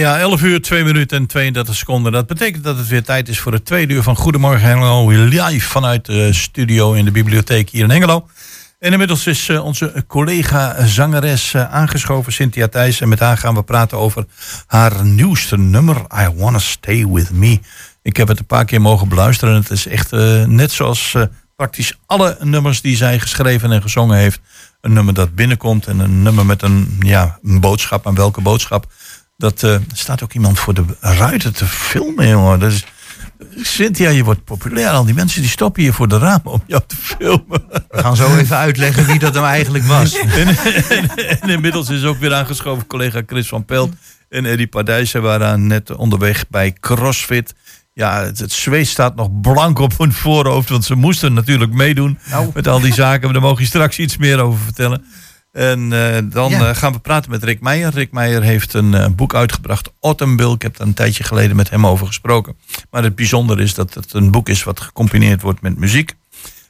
Ja, 11 uur, 2 minuten en 32 seconden. Dat betekent dat het weer tijd is voor het tweede uur van Goedemorgen Hengelo. Live vanuit de studio in de bibliotheek hier in Hengelo. En inmiddels is uh, onze collega zangeres uh, aangeschoven, Cynthia Thijs. En met haar gaan we praten over haar nieuwste nummer, I Wanna Stay With Me. Ik heb het een paar keer mogen beluisteren. En het is echt uh, net zoals praktisch alle nummers die zij geschreven en gezongen heeft. Een nummer dat binnenkomt en een nummer met een, ja, een boodschap. Aan welke boodschap? Dat uh, staat ook iemand voor de ruiten te filmen, jongen. Dat is, Cynthia, je wordt populair. Al die mensen die stoppen hier voor de ramen om jou te filmen. We gaan zo even uitleggen wie dat nou eigenlijk was. en, en, inmiddels is ook weer aangeschoven collega Chris van Pelt en Eddie Padijsen waren net onderweg bij CrossFit. Ja, het, het, zweet staat nog blank op hun voorhoofd, want ze moesten natuurlijk meedoen nou. met al die zaken. Maar daar mogen je straks iets meer over vertellen. En uh, dan ja. uh, gaan we praten met Rick Meijer. Rick Meijer heeft een uh, boek uitgebracht, Autumn Bill. Ik heb daar een tijdje geleden met hem over gesproken. Maar het bijzondere is dat het een boek is wat gecombineerd wordt met muziek.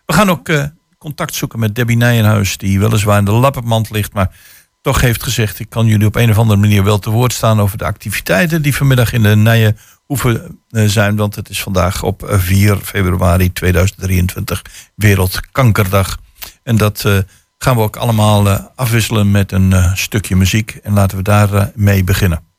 We gaan ook contact zoeken met Debbie Nijenhuis, die weliswaar in de lappenmand ligt, maar toch heeft gezegd: ik kan jullie op een of andere manier wel te woord staan over de activiteiten die vanmiddag in de Nijen hoeven zijn. Want het is vandaag op 4 februari 2023 Wereldkankerdag. En dat gaan we ook allemaal uh, afwisselen met een uh, stukje muziek. En laten we daar uh, mee beginnen.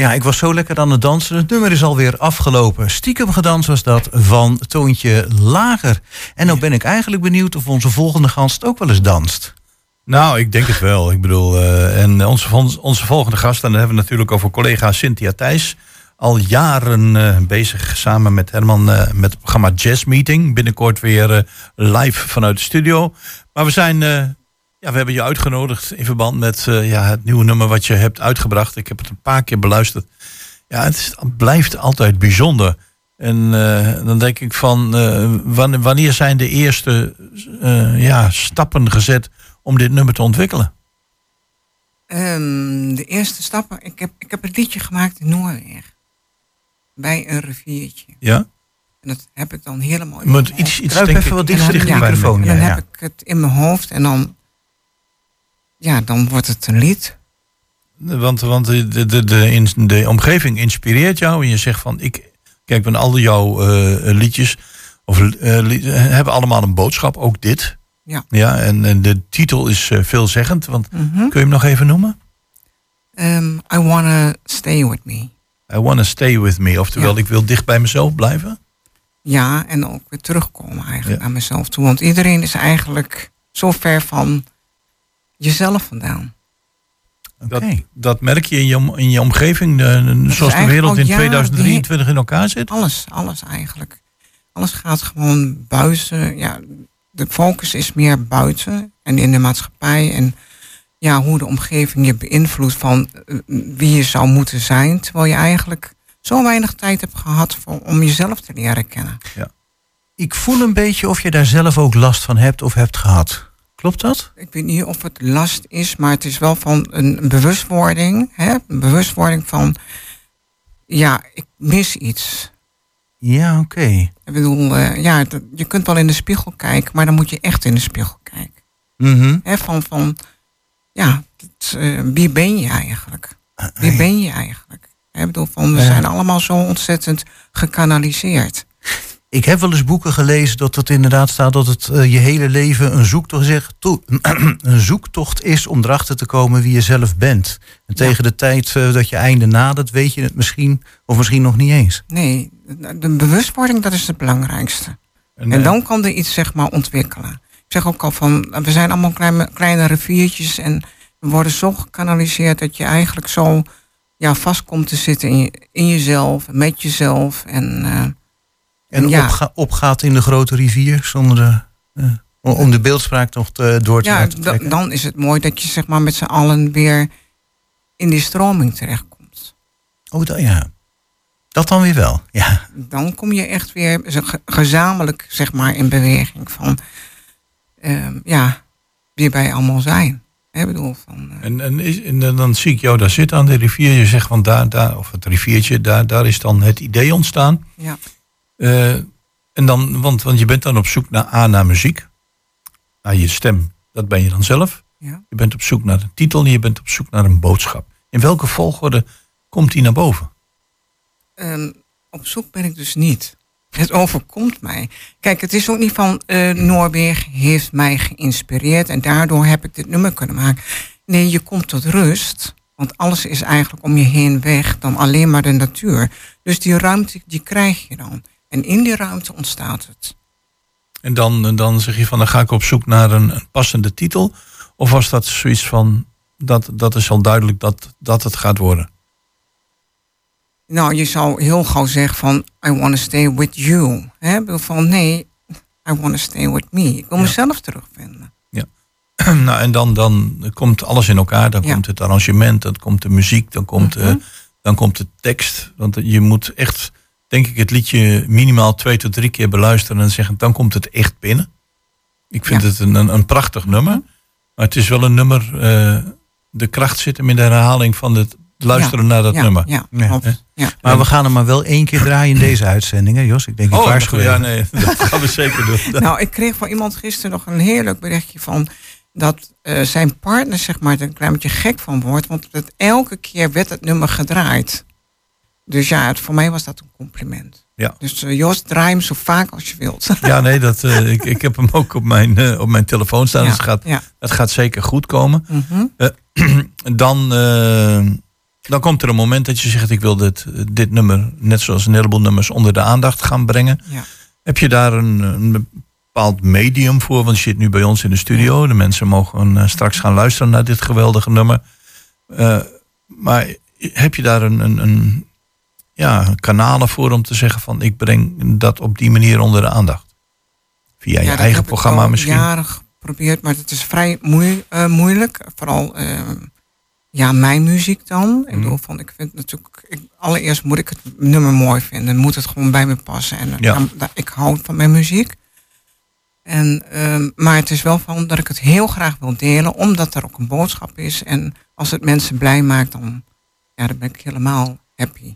Ja, ik was zo lekker aan het dansen. Het nummer is alweer afgelopen. Stiekem gedanst was dat van Toontje Lager. En nou ben ik eigenlijk benieuwd of onze volgende gast ook wel eens danst. Nou, ik denk het wel. Ik bedoel, eh, en onze, onze volgende gast, en dan hebben we natuurlijk over collega Cynthia Thijs. Al jaren eh, bezig samen met Herman eh, met het programma Jazz Meeting. Binnenkort weer live vanuit de studio. Maar we zijn, ja, we hebben je uitgenodigd in verband met eh, ja, het nieuwe nummer wat je hebt uitgebracht. Ik heb het een paar keer beluisterd. Ja, het, is- het blijft altijd bijzonder. En eh, dan denk ik van, eh, wanneer, zijn de eerste ja, stappen gezet om dit nummer te ontwikkelen? Ehm, de eerste stappen. Ik heb, ik heb een liedje gemaakt in Noorwegen. Bij een riviertje. Ja? En dat heb ik dan helemaal moet iets, iets denk even ik, wat dichter in de microfoon. En dan ja, heb ja. ik het in mijn hoofd en dan. Ja, dan wordt het een lied. Want, want de, de, de, de, in- de omgeving inspireert jou. En je zegt van, ik, kijk, van al jouw eh, liedjes of, eh, hebben allemaal een boodschap. Ook dit. Ja. ja en, en de titel is eh, veelzeggend. Want Mhm. kun je hem nog even noemen? Ehm, I wanna stay with me. I wanna stay with me. Oftewel, Ja. ik wil dicht bij mezelf blijven. Ja, en ook weer terugkomen eigenlijk Ja. naar mezelf toe. Want iedereen is eigenlijk zo ver van jezelf vandaan. Oké. Dat, dat merk je in je, in je omgeving. de- zoals de wereld in jaren 2023 in elkaar zit. Alles, alles eigenlijk. Alles gaat gewoon buiten. Ja, de focus is meer buiten en in de maatschappij. En ja, hoe de omgeving je beïnvloedt van eh, wie je zou moeten zijn. Terwijl je eigenlijk zo weinig tijd hebt gehad voor, om jezelf te leren kennen. Ik voel een beetje of je daar zelf ook last van hebt of hebt gehad. Klopt dat? Ik weet niet of het last is, maar het is wel van een bewustwording. Hè? Een bewustwording van, ja, ik mis iets. Ja, oké. Ik bedoel, eh, ja, dat- je kunt wel in de spiegel kijken, maar dan moet je echt in de spiegel kijken. Mhm. Hè, van, van, ja, eh, wie ben je eigenlijk? Wie ben je eigenlijk? Ik bedoel, van, we zijn allemaal zo ontzettend gekanaliseerd. Ik heb wel eens boeken gelezen dat het inderdaad staat dat het eh, je hele leven een zoektocht, een zoektocht is om erachter te komen wie je zelf bent. En tegen de tijd eh, dat je einde nadert, weet je het misschien, of misschien nog niet eens. Nee, de bewustwording, dat is het belangrijkste. En eh, dan kan er iets zeg maar ontwikkelen. Ik zeg ook al van, we zijn allemaal kleine, kleine riviertjes en we worden zo gekanaliseerd dat je eigenlijk zo ja, vast komt te zitten in, je, in jezelf, met jezelf. En, En ja, opga- opgaat in de grote rivier zonder de, eh, om- de beeldspraak nog te, door te ja laten trekken. dan is het mooi dat je zeg maar met z'n allen weer in die stroming terechtkomt. Oh, dat, ja. Dat dan weer wel. Ja. Dan kom je echt weer gezamenlijk zeg maar in beweging van ehm, ja, wie wij allemaal zijn. Hè, bedoel van, eh, En, en, is, en dan- dan zie ik jou daar zitten aan de rivier. Je zegt van daar, daar of het riviertje, daar, daar is dan het idee ontstaan. ja. Eh, en dan, want, want je bent dan op zoek naar A, naar muziek. Naar je stem, dat ben je dan zelf. Ja. Je bent op zoek naar een titel en je bent op zoek naar een boodschap. In welke volgorde komt die naar boven? Ehm, op zoek ben ik dus niet. Het overkomt mij. Kijk, het is ook niet van eh Noorwegen heeft mij geïnspireerd en daardoor heb ik dit nummer kunnen maken. Nee, je komt tot rust. Want alles is eigenlijk om je heen weg dan alleen maar de natuur. Dus die ruimte, die krijg je dan. En in die ruimte ontstaat het. En dan, dan zeg je van dan ga ik op zoek naar een, een passende titel. Of was dat zoiets van dat, dat is al duidelijk dat, dat het gaat worden? Nou, je zou heel gauw zeggen van I want to stay with you. Hè? Van nee, I want to stay with me. Ik wil Ja. mezelf terugvinden. nou, en dan, dan komt alles in elkaar. Dan Ja. komt het arrangement, dan komt de muziek, dan komt, eh, Mhm. dan komt de tekst. Want je moet echt, denk ik, het liedje minimaal twee tot drie keer beluisteren en zeggen, dan komt het echt binnen. Ik vind Ja. het een, een, een prachtig nummer. Maar het is wel een nummer, eh, de kracht zit hem in de herhaling van het luisteren naar dat ja, nummer. Ja, Ja. klopt. Ja. Maar we gaan hem maar wel één keer draaien in deze uitzending, hè Jos? Ik denk, ik Oh, waarschuw ja, nee, dat gaan we zeker doen. Nou, ik kreeg van iemand gisteren nog een heel leuk berichtje van dat eh, zijn partner zeg maar er een klein beetje gek van wordt, want het, elke keer werd het nummer gedraaid. Dus ja, het, voor mij was dat een compliment. Ja. Dus eh, Jos, draai hem zo vaak als je wilt. Ja, nee, dat, eh, ik, ik heb hem ook op mijn, eh, op mijn telefoon staan. ja, Dus het, gaat, ja. het gaat zeker goed komen. Mhm. Dan, Dan komt er een moment dat je zegt: Ik wil dit, dit nummer, net zoals een heleboel nummers, onder de aandacht gaan brengen. Ja. Heb je daar een, een bepaald medium voor? Want je zit nu bij ons in de studio. De mensen mogen straks gaan luisteren naar dit geweldige nummer. Maar heb je daar een, een, een, ja, kanalen voor om te zeggen: van ik breng dat op die manier onder de aandacht? Via je eigen programma al misschien? jaren geprobeerd, maar het is vrij eh, moeilijk. Vooral eh, ja, mijn muziek dan. Ik Mhm. bedoel, van, ik vind natuurlijk, ik, allereerst moet ik het nummer mooi vinden. Moet het gewoon bij me passen. En Ja. dan- dan- ik hou van mijn muziek. En, ehm, maar het is wel van dat ik het heel graag wil delen, omdat er ook een boodschap is. En als het mensen blij maakt, dan, ja, dan ben ik helemaal happy.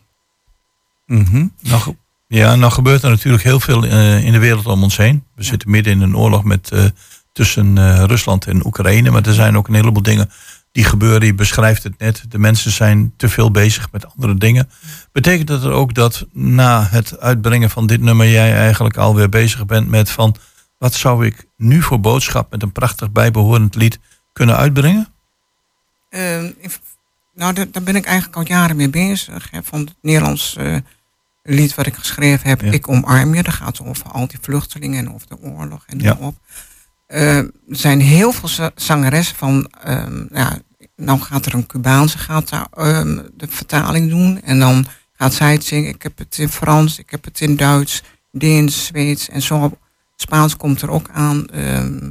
Mhm. Nou, ja, nou gebeurt er natuurlijk heel veel eh, in de wereld om ons heen. We Ja. zitten midden in een oorlog met, eh, tussen eh, Rusland en Oekraïne. Maar er zijn ook een heleboel dingen die gebeuren. Je beschrijft het net. De mensen zijn te veel bezig met andere dingen. Betekent dat er ook dat na het uitbrengen van dit nummer... jij eigenlijk alweer bezig bent met van... wat zou ik nu voor boodschap met een prachtig bijbehorend lied kunnen uitbrengen? Ehm, nou, daar, ben ik eigenlijk al jaren mee bezig. Hè, van het Nederlands eh, lied wat ik geschreven heb, Ja. Ik omarm je. Dat gaat over al die vluchtelingen en over de oorlog en Ja. op. Eh, er zijn heel veel za- zangeressen van, ehm, ja, nou gaat er een Cubaanse gaat daar, ehm, de vertaling doen. En dan gaat zij het zingen. Ik heb het in Frans, ik heb het in Duits, Deens, Zweeds en zo. Spaans komt er ook aan. ehm,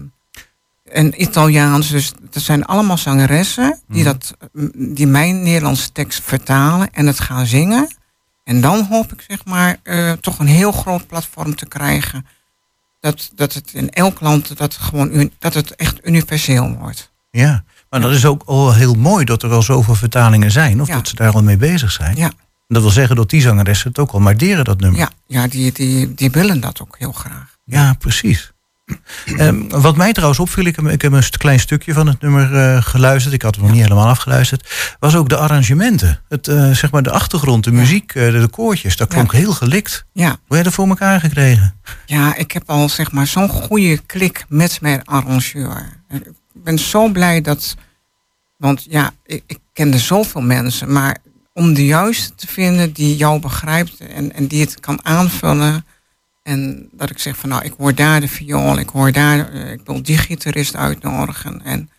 en Italiaans. Dus dat zijn allemaal zangeressen die, Mhm. dat, die mijn Nederlandse tekst vertalen en het gaan zingen. En dan hoop ik zeg maar eh, toch een heel groot platform te krijgen. Dat, dat het in elk land dat gewoon dat het echt universeel wordt. Ja, maar dat is ook al heel mooi dat er al zoveel vertalingen zijn. Of Ja. dat ze daar al mee bezig zijn. Ja. Dat wil zeggen dat die zangeressen het ook al waarderen, dat nummer. Ja, ja die, die, die willen dat ook heel graag. Ja, precies. Ehm, wat mij trouwens opviel, ik heb, ik heb een klein stukje van het nummer eh, geluisterd. Ik had het nog niet helemaal afgeluisterd. Was ook de arrangementen. Het, eh, zeg maar de achtergrond, de muziek, eh, de, de koortjes. Dat Ja. klonk heel gelikt. Ja, Hoe heb je dat voor elkaar gekregen? Ja, ik heb al zeg maar zo'n goede klik met mijn arrangeur. Ik ben zo blij dat. Want ja, ik, ik kende zoveel mensen, maar om de juiste te vinden die jou begrijpt en, en die het kan aanvullen. En dat ik zeg van nou, ik hoor daar de viool, ik hoor daar, eh, ik wil die gitarist uitnodigen. En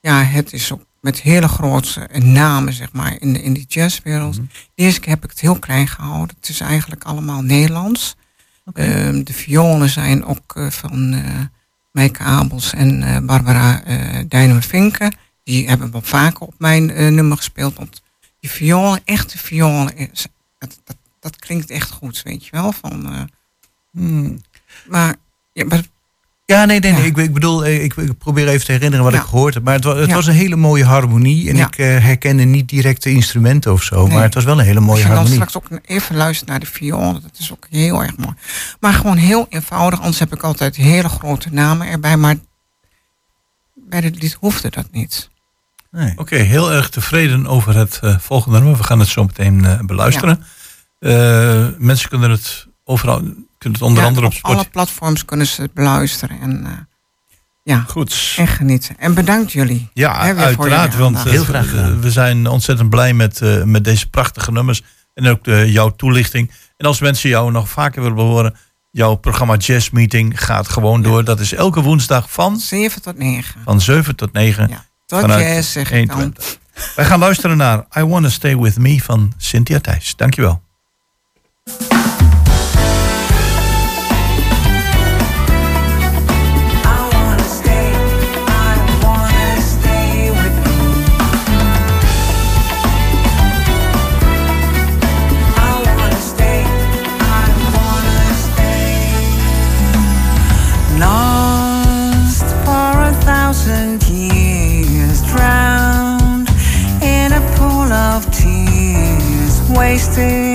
ja, het is ook met hele grote namen, zeg maar, in, de, in die jazzwereld. Eerste keer heb ik het heel klein gehouden. Het is eigenlijk allemaal Nederlands. Ehm, de violen zijn ook eh, van eh Meike Abels en Barbara eh Dijnen-Vinken. Die hebben wel vaker op mijn nummer gespeeld. Want die violen, echte violen, is- dat, dat, dat klinkt echt goed, weet je wel. Van, Hmm. maar, ja, maar Ja, nee, nee, nee. Ja. Ik, ik bedoel, eh, ik, ik probeer even te herinneren wat Ja. ik gehoord heb. Maar het, het Ja. was een hele mooie harmonie. En Ja. ik eh, herkende niet direct de instrumenten of zo. Nee. Maar het was wel een hele mooie je dan harmonie. straks ook even luistert naar de violen, dat is ook heel erg mooi. Maar gewoon heel eenvoudig, anders heb ik altijd hele grote namen erbij. Maar bij dit lied hoefde dat niet. Nee. Oké, heel erg tevreden over het eh, volgende nummer. We gaan het zo meteen beluisteren. Eh, mensen kunnen het overal, kunnen het onder Ja, andere op alle Spotify. platforms kunnen ze het beluisteren en, eh, ja, Goed. en genieten. En bedankt jullie. Ja, Hè, weer voor uiteraard. Want eh, Heel graag gedaan. we zijn ontzettend blij met, eh, met deze prachtige nummers. En ook de, jouw toelichting. En als mensen jou nog vaker willen horen, jouw programma Jazz Meeting gaat gewoon door. Dat is elke woensdag van, 7 tot 9. van 7 tot 9. Ja. Tot vanuit jazz, zeg ik dan. 120. Wij gaan luisteren naar I Wanna Stay With Me van Cynthia Thijs. Dankjewel. see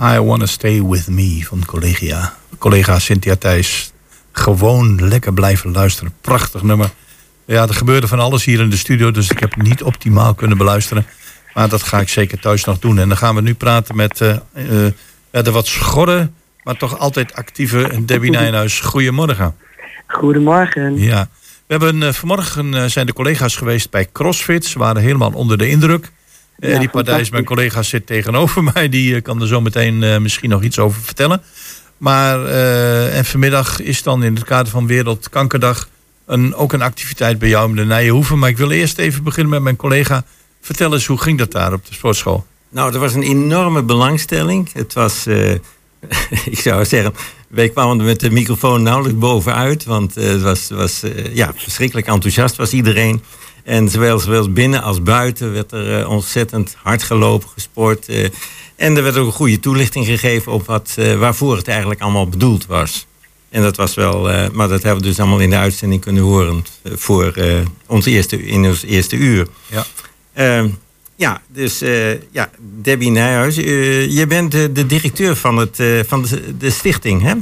I Wanna Stay With Me van collega, collega Cynthia Thijs. Gewoon lekker blijven luisteren. Prachtig nummer. Ja, er gebeurde van alles hier in de studio, dus ik heb het niet optimaal kunnen beluisteren. Maar dat ga ik zeker thuis nog doen. En dan gaan we nu praten met eh, eh, ja, de wat schorre, maar toch altijd actieve Debbie Nijnhuis. Goedemorgen. Goedemorgen. Ja. We hebben eh, vanmorgen zijn de collega's geweest bij CrossFit. Ze waren helemaal onder de indruk. Eh Ja, die Partijs, mijn collega, zit tegenover mij. Die eh, kan er zo meteen eh, misschien nog iets over vertellen. Maar eh, en vanmiddag is dan in het kader van Wereldkankerdag een, ook een activiteit bij jou in de Nijenhoeven. Maar ik wil eerst even beginnen met mijn collega. Vertel eens, hoe ging dat daar op de sportschool? Nou, er was een enorme belangstelling. Het was, eh, ik zou zeggen, wij kwamen er met de microfoon nauwelijks bovenuit. Want eh, het was, was eh, ja, verschrikkelijk enthousiast was iedereen. En zowel, zowel binnen als buiten werd er eh, ontzettend hard gelopen, gesport. eh, en er werd ook een goede toelichting gegeven op wat, eh, waarvoor het eigenlijk allemaal bedoeld was. En dat was wel, maar dat hebben we dus allemaal in de uitzending kunnen horen voor ons eerste, in ons eerste uur. Ja. Ehm, ja, dus ja, Debbie Nijhuis, je bent de, de directeur van, het, van de, de stichting, hè?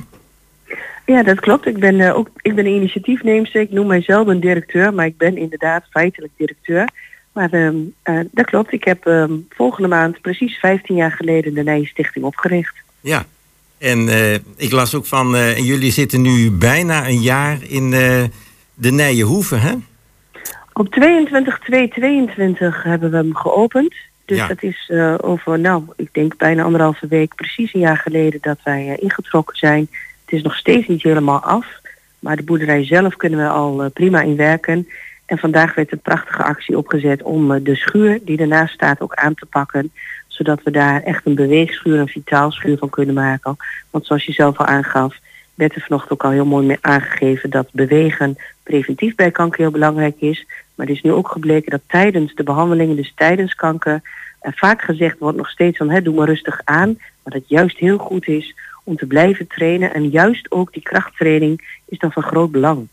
Ja, dat klopt. Ik ben, eh, ook, ik ben een initiatiefneemster. Ik noem mijzelf een directeur, maar ik ben inderdaad feitelijk directeur. Maar ehm, eh, dat klopt. Ik heb ehm, volgende maand precies 15 jaar geleden de Nijen Stichting opgericht. Ja. En eh, ik las ook van, en jullie zitten nu bijna een jaar in de Nijenhoeve, hè? Op 22 22 hebben we hem geopend. Dus Ja. dat is over, nou, ik denk bijna anderhalve week, precies een jaar geleden dat wij ingetrokken zijn. Is nog steeds niet helemaal af, maar de boerderij zelf kunnen we al eh, prima in werken. En vandaag werd een prachtige actie opgezet om eh, de schuur die ernaast staat ook aan te pakken. Zodat we daar echt een beweegschuur, een vitaalschuur van kunnen maken. Want zoals je zelf al aangaf, werd er vanochtend ook al heel mooi mee aangegeven dat bewegen preventief bij kanker heel belangrijk is. Maar het is nu ook gebleken dat tijdens de behandelingen, dus tijdens kanker, er vaak gezegd wordt nog steeds van hè, doe maar rustig aan. Maar dat juist heel goed is om te blijven trainen. En juist ook die krachttraining is dan van groot belang.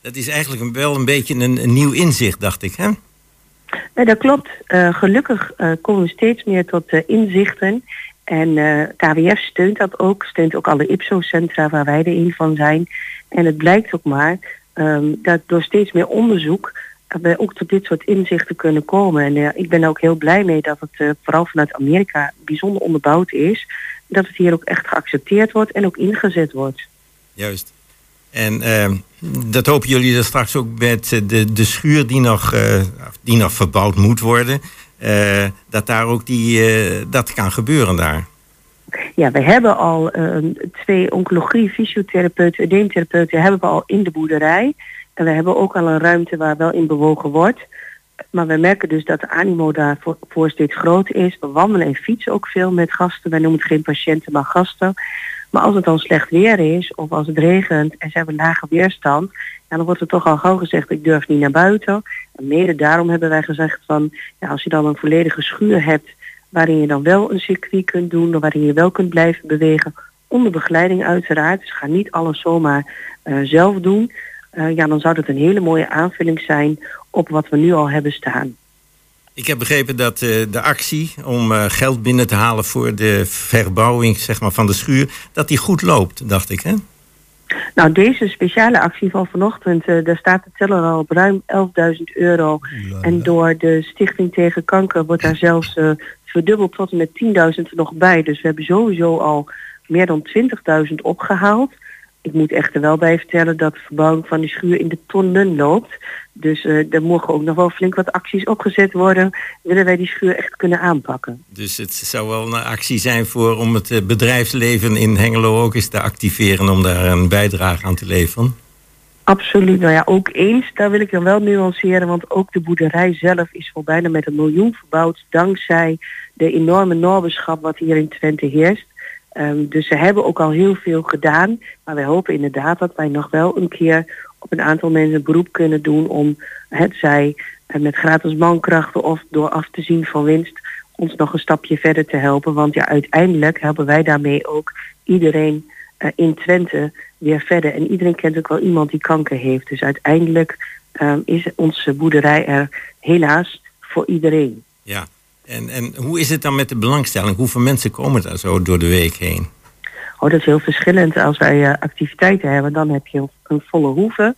Dat is eigenlijk een- wel een beetje een, een nieuw inzicht, dacht ik, hè? Nee, dat klopt. Eh, gelukkig eh, komen we steeds meer tot eh, inzichten. En KWF steunt dat ook, steunt ook alle IPSO-centra waar wij er een van zijn. En het blijkt ook maar ehm, dat door steeds meer onderzoek we ook tot dit soort inzichten kunnen komen. En ik ben er ook heel blij mee dat het vooral vanuit Amerika bijzonder onderbouwd is. Dat het hier ook echt geaccepteerd wordt en ook ingezet wordt. Juist. En ehm, dat hopen jullie er straks ook met eh, de, de schuur die nog, eh, die nog verbouwd moet worden. eh, dat daar ook die, dat kan gebeuren daar. Ja, we hebben al eh, twee oncologie, fysiotherapeuten, edeemtherapeuten hebben we al in de boerderij. En we hebben ook al een ruimte waar wel in bewogen wordt. Maar we merken dus dat de animo daarvoor voor steeds groter is. We wandelen en fietsen ook veel met gasten. Wij noemen het geen patiënten, maar gasten. Maar als het dan slecht weer is of als het regent en ze hebben lage weerstand, dan wordt er toch al gauw gezegd ik durf niet naar buiten. En mede daarom hebben wij gezegd van ja, als je dan een volledige schuur hebt waarin je dan wel een circuit kunt doen, waarin je wel kunt blijven bewegen, onder begeleiding uiteraard. Dus ga niet alles zomaar eh, zelf doen. Eh, ja, dan zou dat een hele mooie aanvulling zijn op wat we nu al hebben staan. Ik heb begrepen dat eh, de actie om eh, geld binnen te halen voor de verbouwing zeg maar, van de schuur, dat die goed loopt, dacht ik. Hè? Nou, deze speciale actie van vanochtend, daar staat de teller al op ruim 11.000 euro. En door de Stichting tegen Kanker wordt daar zelfs verdubbeld tot en met 10.000 er nog bij. Dus we hebben sowieso al meer dan 20.000 opgehaald. Ik moet echter wel bij vertellen dat de verbouwing van die schuur in de tonnen loopt. Dus eh er mogen ook nog wel flink wat acties opgezet worden. Willen wij die schuur echt kunnen aanpakken. Dus het zou wel een actie zijn voor om het eh, bedrijfsleven in Hengelo ook eens te activeren om daar een bijdrage aan te leveren. Absoluut. Nou ja, ook eens, daar wil ik dan wel nuanceren, want ook de boerderij zelf is voor bijna met een miljoen verbouwd dankzij de enorme noorbeschap wat hier in Twente heerst. Ehm, dus ze hebben ook al heel veel gedaan, maar wij hopen inderdaad dat wij nog wel een keer op een aantal mensen beroep kunnen doen om het zij eh, met gratis mankrachten of door af te zien van winst ons nog een stapje verder te helpen. Want ja, uiteindelijk helpen wij daarmee ook iedereen eh, in Twente weer verder. En iedereen kent ook wel iemand die kanker heeft. Dus uiteindelijk ehm, is onze boerderij er helaas voor iedereen. Ja. En, en hoe is het dan met de belangstelling? Hoeveel mensen komen daar zo door de week heen? Oh, dat is heel verschillend. Als wij eh, activiteiten hebben, dan heb je een, volle hoeve.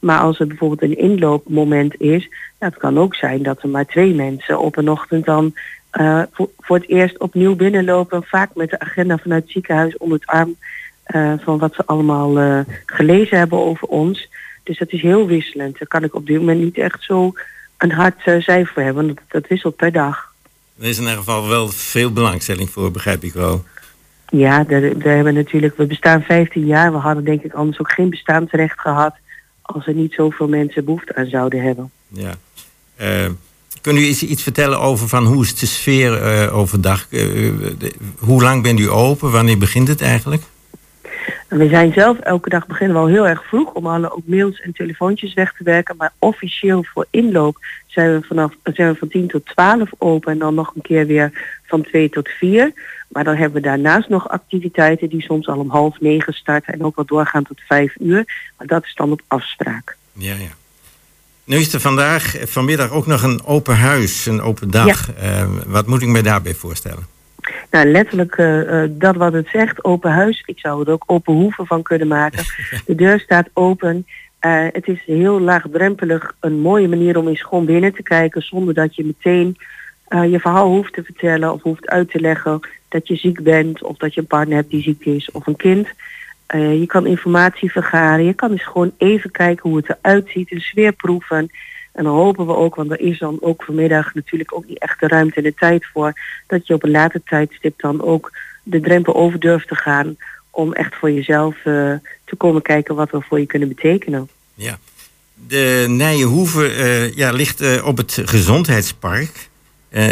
Maar als er bijvoorbeeld een inloopmoment is, ja, het kan ook zijn dat er maar twee mensen op een ochtend dan eh, voor, voor het eerst opnieuw binnenlopen. Vaak met de agenda vanuit het ziekenhuis onder het arm eh, van wat ze allemaal gelezen hebben over ons. Dus dat is heel wisselend. Daar kan ik op dit moment niet echt zo een hard cijfer hebben. want dat wisselt per dag. Er is in ieder geval wel veel belangstelling voor, begrijp ik wel. Ja, daar, daar hebben natuurlijk, we bestaan 15 jaar. We hadden denk ik anders ook geen bestaansrecht gehad als er niet zoveel mensen behoefte aan zouden hebben. Ja. Eh, kun u iets vertellen over van hoe is de sfeer eh, overdag? Eh, de- hoe lang bent u open? Wanneer begint het eigenlijk? En we zijn zelf elke dag beginnen we al heel erg vroeg om alle ook mails en telefoontjes weg te werken. Maar officieel voor inloop zijn we vanaf zijn we van 10 tot 12 open en dan nog een keer weer van 2 tot 4. Maar dan hebben we daarnaast nog activiteiten die soms al om half negen starten en ook wel doorgaan tot 5 uur. Maar dat is dan op afspraak. Ja, ja. Nu is er vandaag, eh, vanmiddag ook nog een open huis, een open dag. Eh, wat moet ik me daarbij voorstellen? Nou, letterlijk eh, eh, dat wat het zegt, open huis. Ik zou er ook open hoeven van kunnen maken. De deur staat open. Eh, het is heel laagdrempelig, een mooie manier om eens gewoon binnen te kijken zonder dat je meteen je verhaal hoeft te vertellen of hoeft uit te leggen dat je ziek bent of dat je een partner hebt die ziek is of een kind. Je kan informatie vergaren. Je kan eens gewoon even kijken hoe het eruit ziet, een sfeer proeven. En dan hopen we ook, want er is dan ook vanmiddag natuurlijk ook niet echt de ruimte en de tijd voor, dat je op een later tijdstip dan ook de drempel over durft te gaan om echt voor jezelf eh, te komen kijken wat we voor je kunnen betekenen. Ja. De Nijenhoeve eh, ja, ligt eh, op het gezondheidspark.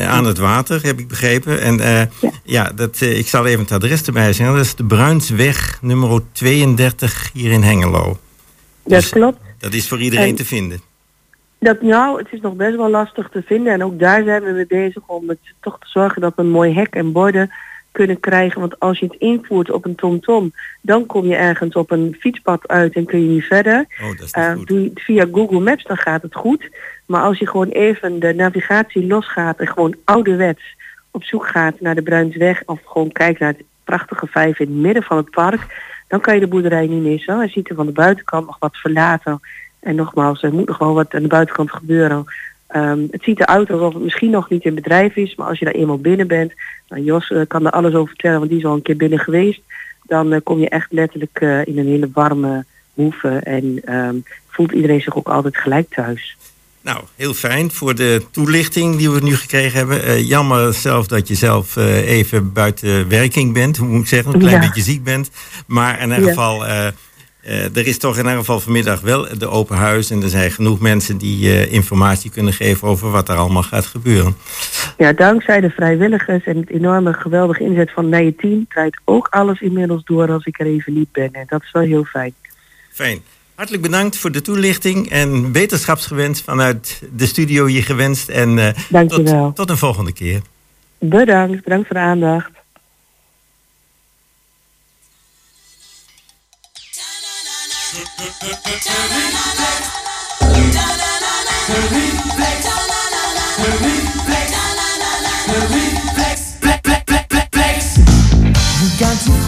aan het water, heb ik begrepen. En Ja. ja, dat, ik zal even het adres erbij zeggen. Dat is de Bruinsweg nummer 32 hier in Hengelo. Dat Dus- klopt. Dat is voor iedereen En- te vinden. Dat, nou, het is nog best wel lastig te vinden. En ook daar zijn we mee bezig om het toch te zorgen dat we een mooi hek en borden kunnen krijgen. Want als je het invoert op een TomTom, dan kom je ergens op een fietspad uit en kun je niet verder. Oh, dat Eh, goed. doe je het via Google Maps, dan gaat het goed. Maar als je gewoon even de navigatie losgaat en gewoon ouderwets op zoek gaat naar de Bruinsweg of gewoon kijkt naar het prachtige vijf in het midden van het park, dan kan je de boerderij niet missen. Hij ziet er van de buitenkant nog wat verlaten. En nogmaals, er moet nog wel wat aan de buitenkant gebeuren. Ehm, het ziet eruit alsof het misschien nog niet in bedrijf is, maar als je daar eenmaal binnen bent, nou Jos eh, kan er alles over vertellen, want die is al een keer binnen geweest, dan eh, kom je echt letterlijk eh, in een hele warme hoeve en ehm, voelt iedereen zich ook altijd gelijk thuis. Nou, heel fijn voor de toelichting die we nu gekregen hebben. Jammer zelf dat je zelf even buiten werking bent. Hoe moet ik zeggen? Een klein Ja. beetje ziek bent. Maar in ieder Ja. geval, eh, er is toch in ieder geval vanmiddag wel de open huis. En er zijn genoeg mensen die eh, informatie kunnen geven over wat er allemaal gaat gebeuren. Ja, dankzij de vrijwilligers en het enorme geweldige inzet van mijn team draait ook alles inmiddels door als ik er even niet ben. En dat is wel heel fijn. Fijn. Hartelijk bedankt voor de toelichting en wetenschapsgewenst vanuit de studio hier gewenst. En je wel. tot, tot een volgende keer. Bedankt, bedankt voor de aandacht. Got to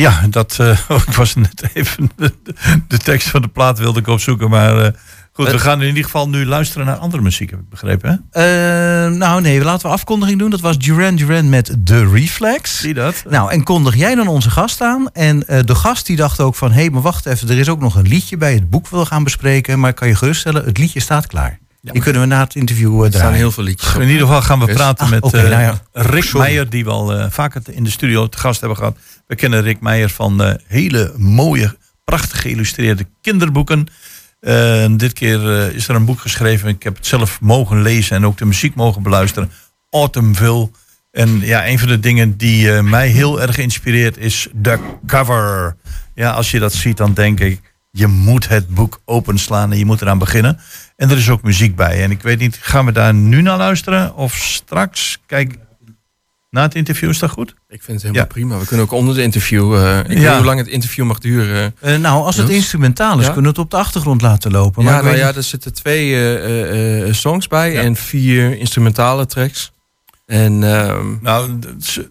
Ja, dat uh, ik was net even de, de, tekst van de plaat wilde ik opzoeken, maar uh, goed, we gaan in ieder geval nu luisteren naar andere muziek, heb ik begrepen. Hè? Uh, nou nee, laten we afkondiging doen. Dat was Duran Duran met The Reflex. Zie dat? Nou, en kondig jij dan onze gast aan? En de gast die dacht ook van, hé, hey, maar wacht even, er is ook nog een liedje bij het boek we gaan bespreken, maar kan je geruststellen, het liedje staat klaar. Ja, die kunnen we na het interview uh, Er staan heel veel liedjes. In ieder geval gaan we praten ah, met okay, nou ja. Rick Meijer, die we al uh, vaker in de studio te gast hebben gehad. We kennen Rick Meijer van hele mooie, prachtig geïllustreerde kinderboeken. dit keer is er een boek geschreven. Ik heb het zelf mogen lezen en ook de muziek mogen beluisteren. Autumnville. En ja, een van de dingen die mij heel erg inspireert is de cover. Ja, als je dat ziet, dan denk ik, je moet het boek openslaan en je moet eraan beginnen. En er is ook muziek bij. En ik weet niet, gaan we daar nu naar luisteren of straks? Kijk, na het interview is dat goed? Ik vind het helemaal prima. We kunnen ook onder het interview. Uh, ik weet hoe lang het interview mag duren. Uh, nou, als het instrumentaal is, kunnen we het op de achtergrond laten lopen. Maar ja, nou ja, er zitten twee uh, songs bij en vier instrumentale tracks. En, uh, nou,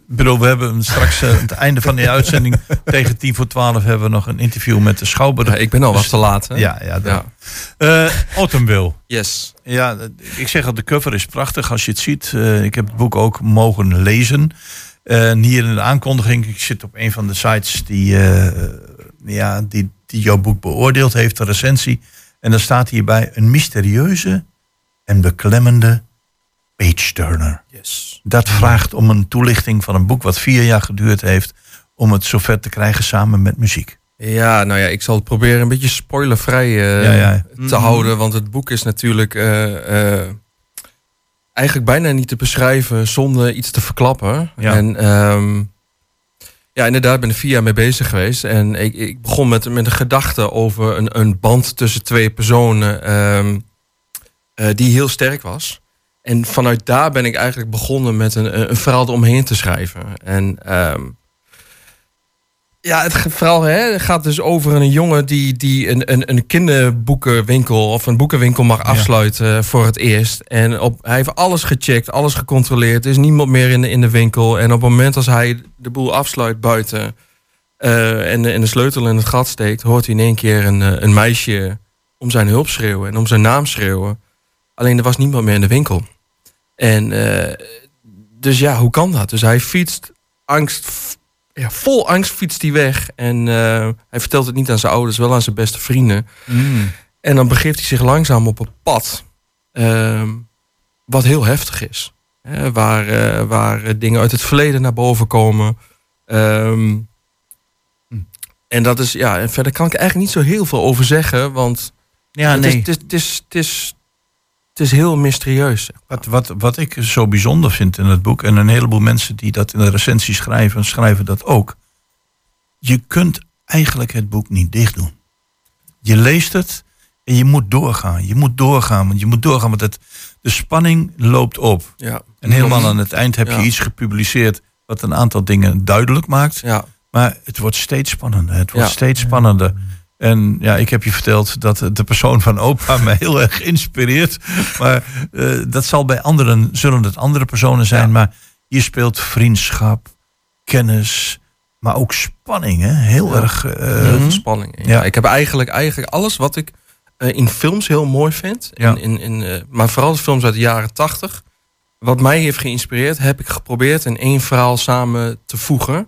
bedoel, we hebben straks aan het einde van de uitzending tegen tien voor twaalf hebben we nog een interview met de Schouwburg. Ja, ik ben al wat te laat. Hè? Ja, ja. ja. Uh. Yes. Ja, ik zeg al, de cover is prachtig als je het ziet. Uh, ik heb het boek ook mogen lezen. En hier in de aankondiging, ik zit op een van de sites die, ja, die, die jouw boek beoordeeld heeft, de recensie. En dan staat hierbij een mysterieuze en beklemmende page turner. Yes. Dat vraagt om een toelichting van een boek wat vier jaar geduurd heeft om het zover te krijgen samen met muziek. Ja, nou ja, ik zal het proberen een beetje spoilervrij uh, ja, ja. te mm-hmm. houden. Want het boek is natuurlijk uh, uh, eigenlijk bijna niet te beschrijven zonder iets te verklappen. Ja. En um, ja, inderdaad, ben er vier jaar mee bezig geweest. En ik, ik begon met, met een gedachte over een, een band tussen twee personen um, die heel sterk was. En vanuit daar ben ik eigenlijk begonnen met een, een verhaal eromheen te schrijven. En um, ja, het verhaal hè, gaat dus over een jongen die, die een, een, een kinderboekenwinkel of een boekenwinkel mag afsluiten voor het eerst. En op, hij heeft alles gecheckt, alles gecontroleerd. Er is niemand meer in de, in de winkel. En op het moment als hij de boel afsluit buiten uh, en, en de sleutel in het gat steekt, hoort hij in één keer een, eh, een meisje om zijn hulp schreeuwen en om zijn naam schreeuwen. Alleen er was niemand meer in de winkel. En uh, dus ja, hoe kan dat? Dus hij fietst angst, ja, vol angst fietst hij weg. En uh, hij vertelt het niet aan zijn ouders, wel aan zijn beste vrienden. Mm. En dan begeeft hij zich langzaam op een pad. Uh, wat heel heftig is. Hè, waar, uh, waar dingen uit het verleden naar boven komen. Um, mm. En dat is, ja, en verder kan ik eigenlijk niet zo heel veel over zeggen. Want ja, het, nee. is, het, is, het, is, het, is, het is heel mysterieus. Wat, wat, wat ik zo bijzonder vind in het boek, en een heleboel mensen die dat in de recensie schrijven, schrijven dat ook. Je kunt eigenlijk het boek niet dicht doen. Je leest het en je moet doorgaan. Je moet doorgaan, want je moet doorgaan, want het, de spanning loopt op. Ja. En helemaal aan het eind heb je iets gepubliceerd wat een aantal dingen duidelijk maakt. Ja, Maar het wordt steeds spannender. Het wordt Ja. steeds spannender. En ja, ik heb je verteld dat de persoon van opa mij heel erg inspireert. Maar eh, dat zal bij anderen, zullen het andere personen zijn. Ja. Maar hier speelt vriendschap, kennis, maar ook spanning. Hè? Heel Ja. erg. eh, heel veel spanning. Ja. ja. Ik heb eigenlijk, eigenlijk alles wat ik eh, in films heel mooi vind. In, in, in, maar vooral de films uit de jaren tachtig. Wat mij heeft geïnspireerd, heb ik geprobeerd in één verhaal samen te voegen.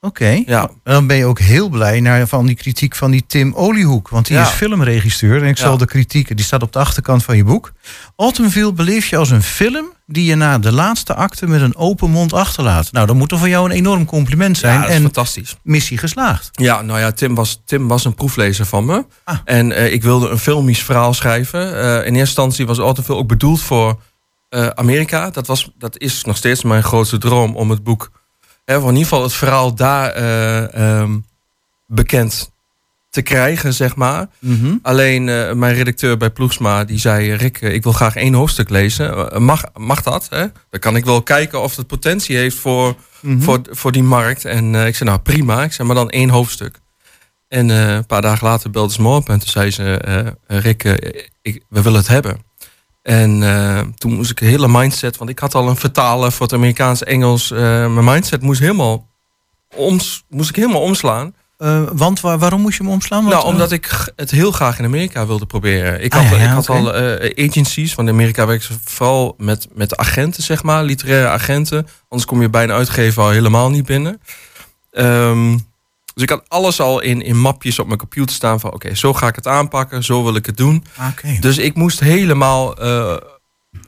Oké. Ja, En dan ben je ook heel blij naar van die kritiek van die Tim Oliehoek. Want die Ja. is filmregisseur. En ik Ja. zal de kritiek, die staat op de achterkant van je boek. Autumnville beleef je als een film die je na de laatste acte met een open mond achterlaat. Nou, dat moet er voor jou een enorm compliment zijn. ja dat is en fantastisch. missie geslaagd. Ja, nou ja, Tim was, Tim was een proeflezer van me. Ah. En eh, ik wilde een filmisch verhaal schrijven. Eh, in eerste instantie was Autofil ook bedoeld voor eh, Amerika. Dat, was, dat is nog steeds mijn grootste droom om het boek... Hè, in ieder geval het verhaal daar eh, ehm, bekend te krijgen, zeg maar. Alleen eh, mijn redacteur bij Ploegsma, die zei... Rick, eh, ik wil graag één hoofdstuk lezen. Mag, mag dat? Hè? Dan kan ik wel kijken of het potentie heeft voor, Mhm. voor, voor die markt. En ik zei, nou prima. Ik zei, maar dan één hoofdstuk. En een paar dagen later belde ze me op en toen zei ze... Rick, ik, we willen het hebben. En eh, toen moest ik een hele mindset... want ik had al een vertaler voor het Amerikaans Engels. eh, mijn mindset moest helemaal oms, moest ik helemaal omslaan. Eh, want waar- waarom moest je hem omslaan? Want, nou, omdat ik het heel graag in Amerika wilde proberen. Ik Ah, had, ja, ja, ik had al agencies, want in Amerika werken ze vooral met, met agenten, zeg maar, literaire agenten. Anders kom je bij een uitgever al helemaal niet binnen. Ehm, dus ik had alles al in, in mapjes op mijn computer staan van... oké, zo ga ik het aanpakken, zo wil ik het doen. Dus ik moest helemaal eh,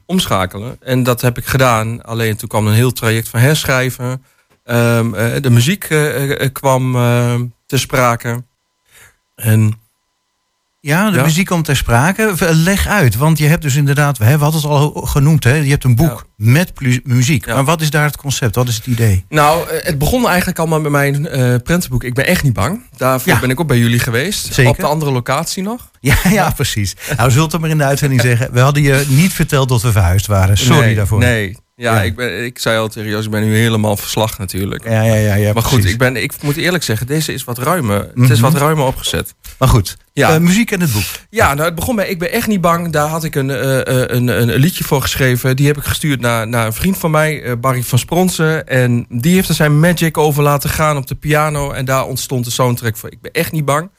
omschakelen. En dat heb ik gedaan. Alleen toen kwam een heel traject van herschrijven. Ehm, eh, de muziek eh, kwam te sprake. En Ja, de Ja. muziek komt ter sprake. Leg uit, want je hebt dus inderdaad, we hebben het al genoemd, hè? je hebt een boek met muziek. Ja. Maar wat is daar het concept? Wat is het idee? nou, eh, het begon eigenlijk allemaal met mijn eh prentenboek. Ik ben echt niet bang. Daarvoor ben ik ook bij jullie geweest. Zeker. Op de andere locatie nog. Ja, ja, precies. Nou, zult het maar in de uitzending zeggen. We hadden je niet verteld dat we verhuisd waren. Sorry nee, daarvoor. Nee. Ja, Ja. Ik, ben, ik zei al tegen Joost, ik ben nu helemaal verslag natuurlijk. Ja, ja, ja, ja maar goed, precies. ik, ben, ik moet eerlijk zeggen, deze is wat ruimer. Het Mhm. is wat ruimer opgezet. Maar goed, Ja. Eh, muziek en het boek. Ja, nou, het begon bij Ik ben echt niet bang. Daar had ik een, eh, eh, een, een, liedje voor geschreven. Die heb ik gestuurd naar, naar een vriend van mij, Barry van Spronsen. En die heeft er zijn magic over laten gaan op de piano. En daar ontstond de soundtrack voor Ik ben echt niet bang.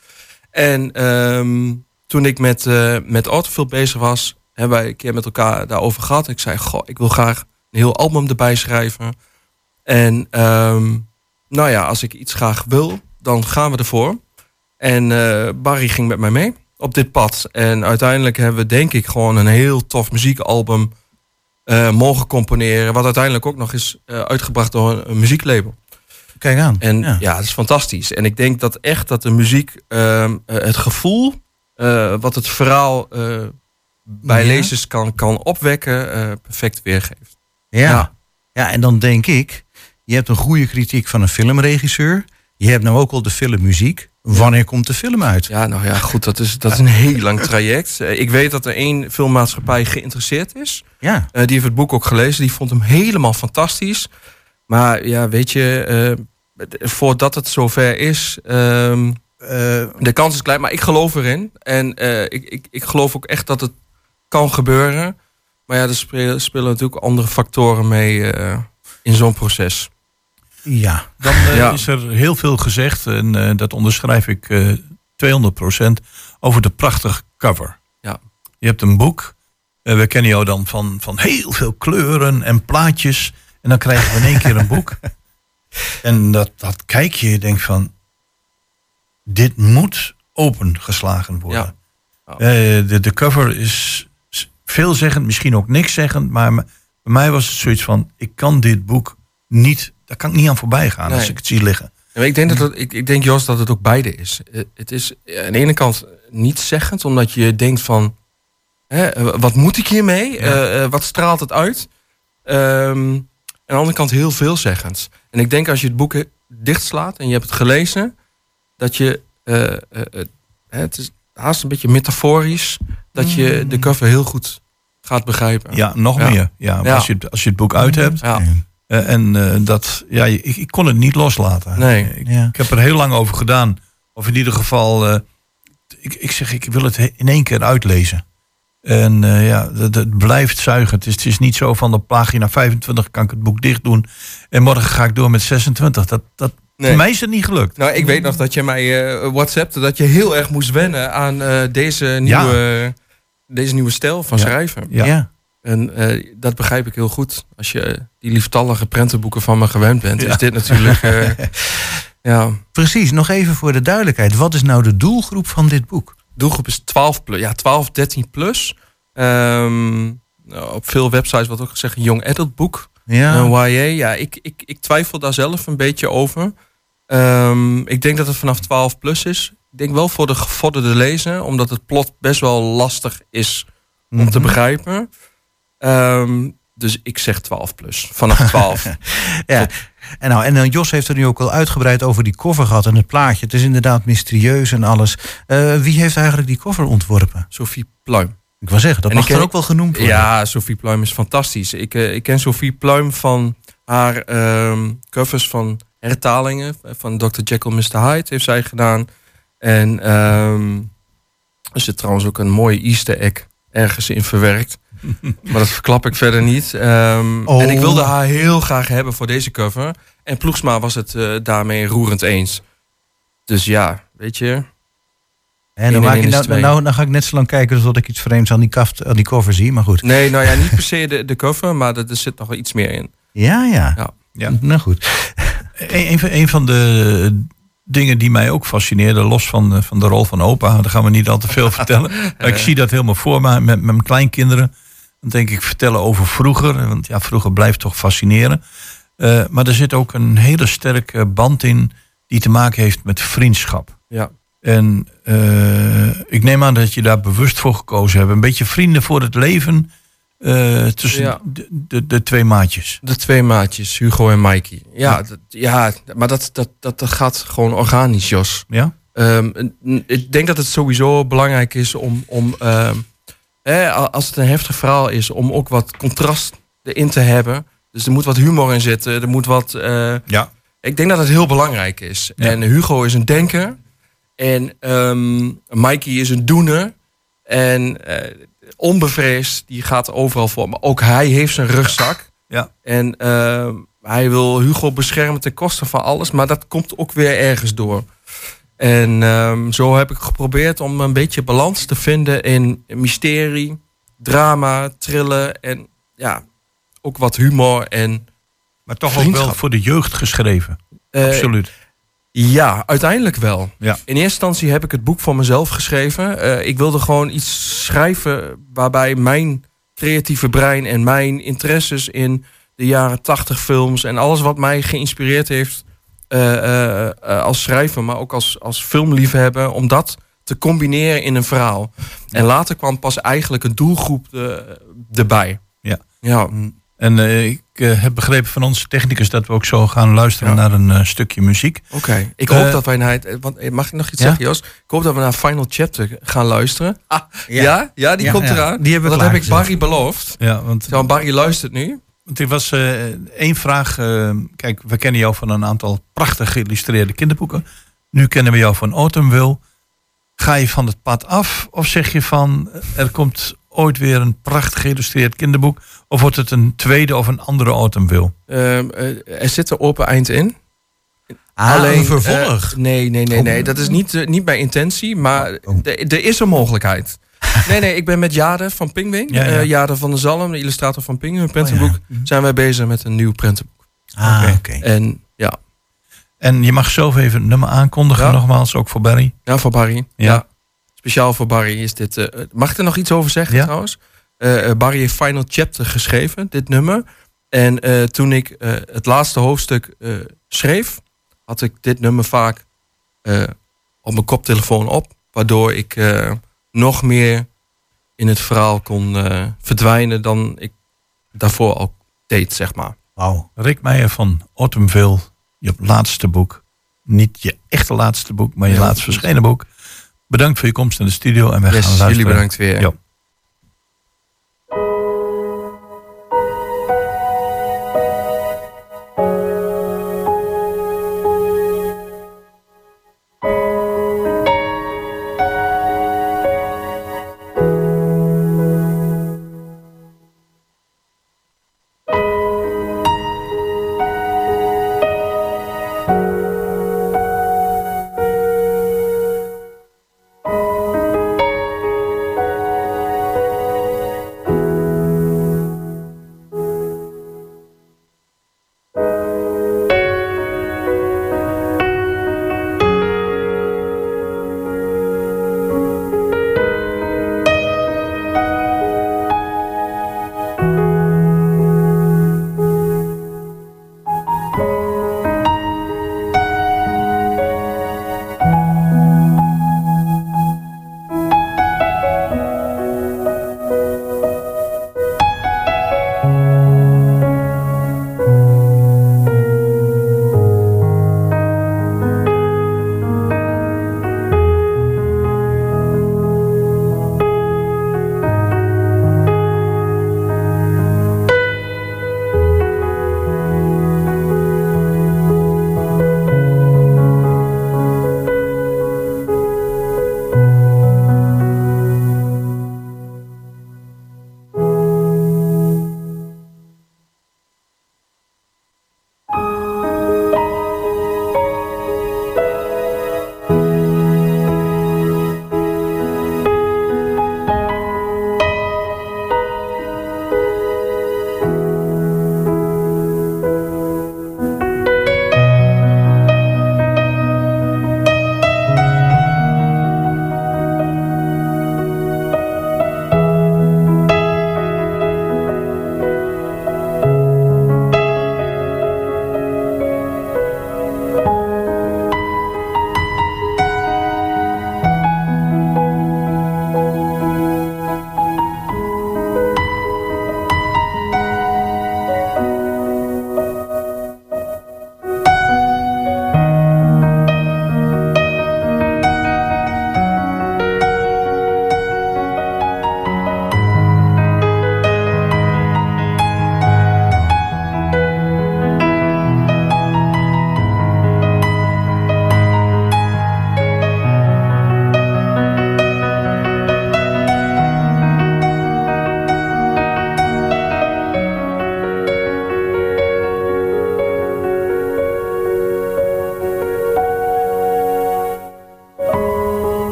En ehm, toen ik met, met Autofill bezig was, hebben wij een keer met elkaar daarover gehad. Ik zei, goh, ik wil graag een heel album erbij schrijven. En ehm, nou ja, als ik iets graag wil, dan gaan we ervoor. En eh, Barry ging met mij mee op dit pad. En uiteindelijk hebben we denk ik gewoon een heel tof muziekalbum eh, mogen componeren. Wat uiteindelijk ook nog is eh, uitgebracht door een, een muzieklabel. Kijk aan. En Ja. ja. dat is fantastisch. En ik denk dat echt dat de muziek ehm, eh, het gevoel wat het verhaal bij Ja. lezers kan, kan opwekken, perfect weergeeft. Ja. Ja. en dan denk ik, je hebt een goede kritiek van een filmregisseur. Je hebt nou ook al de filmmuziek. Wanneer komt de film uit? Ja, nou ja, goed, dat is, dat is een heel lang traject. Eh, ik weet dat er één filmmaatschappij geïnteresseerd is. Ja, Eh, die heeft het boek ook gelezen. Die vond hem helemaal fantastisch. Maar ja, weet je, eh, voordat het zover is, eh, de kans is klein. Maar ik geloof erin. En ik, ik, ik geloof ook echt dat het kan gebeuren. Maar ja, er spelen, spelen natuurlijk andere factoren mee eh, in zo'n proces. ja. Dan eh, Ja. is er heel veel gezegd, en eh, dat onderschrijf ik eh 200% over de prachtige cover. Ja. Je hebt een boek. we kennen jou dan van, van heel veel kleuren en plaatjes. En dan krijgen we in één keer een boek. En dat, dat kijk je, je denkt van... Dit moet opengeslagen worden. Ja. Eh, de, de cover is veelzeggend, misschien ook niks zeggend. Maar bij mij was het zoiets van... Ik kan dit boek niet... Daar kan ik niet aan voorbij gaan als ik het zie liggen. Ja, ik denk, dat het, ik, ik denk, Jos, dat het ook beide is. Eh, Het is eh, aan de ene kant niet zeggend, omdat je denkt van... Hè, eh, wat moet ik hiermee? Eh, wat straalt het uit? Ehm, aan de andere kant heel veelzeggend. En ik denk als je het boek dichtslaat en je hebt het gelezen... dat je... het is haast een beetje metaforisch... dat je de cover heel goed gaat begrijpen. Ja, nog Ja. meer. Ja, Ja. Als, je, het- als je het boek uit hebt. Ja. eh, en eh, dat... Ja, ik, ik kon het niet loslaten. Nee. Ik, Ja. ik heb er heel lang over gedaan. Of in ieder geval... eh, ik, ik zeg, ik wil het he- in één keer uitlezen. En eh, ja, het, het blijft zuigen. Het is, het is niet zo van op pagina 25 kan ik het boek dicht doen. En morgen ga ik door met 26. Dat, dat, Nee. Voor mij is het niet gelukt. Nou, ik weet nog dat je mij eh WhatsAppte dat je heel erg moest wennen aan eh, deze, nieuwe, deze nieuwe stijl van Ja. schrijven. Ja. ja. En eh, dat begrijp ik heel goed. Als je die lieftallige prentenboeken van me gewend bent, Ja. is dit natuurlijk. eh, ja, Precies, nog even voor de duidelijkheid. Wat is nou de doelgroep van dit boek? doelgroep is 12 plus. Ja, 12, 13 plus. Ehm, nou, op veel websites wordt ook gezegd een young adult boek. Ja, Een YA, ja, ik, ik, ik twijfel daar zelf een beetje over. Ehm, ik denk dat het vanaf 12 plus is. Ik denk wel voor de gevorderde lezer, omdat het plot best wel lastig is om te Mhm. begrijpen. Ehm, dus ik zeg 12 plus. Vanaf 12. ja. En, nou, en dan Jos heeft er nu ook al uitgebreid over die cover gehad en het plaatje. Het is inderdaad mysterieus en alles. Eh, wie heeft eigenlijk die cover ontworpen? Sophie Pluim. Ik wil zeggen, dat En mag ken- er ook wel genoemd worden. Ja, Sophie Pluim is fantastisch. Ik, eh, ik ken Sophie Pluim van haar ehm, covers van hertalingen. Van Dr. Jekyll, Mr. Hyde heeft zij gedaan. En ehm, er zit trouwens ook een mooie easter egg ergens in verwerkt. maar dat verklap ik verder niet. Ehm, Oh. En ik wilde haar heel graag hebben voor deze cover. En Ploegsma was het eh, daarmee roerend eens. Dus ja, weet je. En dan, maak je, nou, twee. nou, dan ga ik net zo lang kijken tot ik iets vreemds aan die, kaft, aan die cover zie. Maar goed. Nee, nou ja, niet per se de, de cover, maar er, er zit nog wel iets meer in. Ja, ja. Ja. Ja. Nou goed. Een, een van de dingen die mij ook fascineerde, los van, de- van de rol van opa, daar gaan we niet al te veel vertellen. Maar ik zie dat helemaal voor me met, met mijn kleinkinderen. Dan denk ik vertellen over vroeger, want ja, vroeger blijft toch fascineren. Eh, maar er zit ook een hele sterke band in die te maken heeft met vriendschap. Ja. En eh, ik neem aan dat je daar bewust voor gekozen hebt. Een beetje vrienden voor het leven eh, tussen Ja. de, de, de twee maatjes. De twee maatjes, Hugo en Mikey. Ja, dat, ja maar dat, dat, dat, dat gaat gewoon organisch, Jos. Ja? Ehm, ik denk dat het sowieso belangrijk is om, om ehm, als het een heftig verhaal is, om ook wat contrast erin te hebben. Dus er moet wat humor in zitten. Er moet wat. eh, Ja. ik denk dat het heel belangrijk is. Ja. En Hugo is een denker. En ehm Mikey is een doener. En eh, onbevreesd, die gaat overal voor. Maar ook hij heeft zijn rugzak. Ja. En ehm, hij wil Hugo beschermen ten koste van alles. Maar dat komt ook weer ergens door. En ehm, zo heb ik geprobeerd om een beetje balans te vinden in mysterie, drama, trillen en ja, ook wat humor en Maar toch ook wel voor de jeugd geschreven. eh, Absoluut. Ja, uiteindelijk wel. Ja. In eerste instantie heb ik het boek voor mezelf geschreven. Eh, ik wilde gewoon iets schrijven waarbij mijn creatieve brein en mijn interesses in de jaren tachtig films en alles wat mij geïnspireerd heeft eh, eh, als schrijver, maar ook als, als filmliefhebber, om dat te combineren in een verhaal. En later kwam pas eigenlijk een doelgroep erbij. Ja. Ja, En eh, ik eh, heb begrepen van onze technicus dat we ook zo gaan luisteren Ja. naar een eh, stukje muziek. Oké, ik hoop dat wij naar het. Want, mag ik nog iets Ja? zeggen, Jos? Ik hoop dat we naar Final Chapter gaan luisteren. Ah, ja. ja, die Ja, komt ja. eraan. Die hebben we dat heb ik. Barry beloofd. Ja, want, Zo, Barry luistert nu. want er was eh, één vraag. eh, kijk, we kennen jou van een aantal prachtig geïllustreerde kinderboeken. Nu kennen we jou van Autumnville. Ga je van het pad af of zeg je van er komt ooit weer een prachtig geïllustreerd kinderboek? Of wordt het een tweede of een andere Autumnville? Ehm, eh, er zit een open eind in. Ah, een vervolg. eh, nee, nee, nee, nee. Dat is niet, eh, niet bij intentie, maar Oh. er- er is een mogelijkheid. Nee, nee, ik ben met Jade van Pingwing. Ja, ja. Jade van der Zalm, de illustrator van Pingwing, een prentenboek. Zijn wij bezig met een nieuw prentenboek. Ah, Oké. En ja, En je mag zelf even het nummer aankondigen, nogmaals, ook voor Barry. Ja, voor Barry. Ja. Speciaal voor Barry is dit. eh, mag ik er nog iets over zeggen Ja. trouwens? Eh, eh, Barry heeft Final Chapter geschreven, dit nummer. En toen ik het laatste hoofdstuk schreef, had ik dit nummer vaak op mijn koptelefoon op. Waardoor ik nog meer in het verhaal kon verdwijnen dan ik daarvoor al deed, zeg maar. Wauw. Rick Meijer van Autumnville, je laatste boek. Niet je echte laatste boek, maar je Ja, laatst verschenen boek. Bedankt voor je komst in de studio en wij gaan Yes, luisteren. jullie bedankt weer.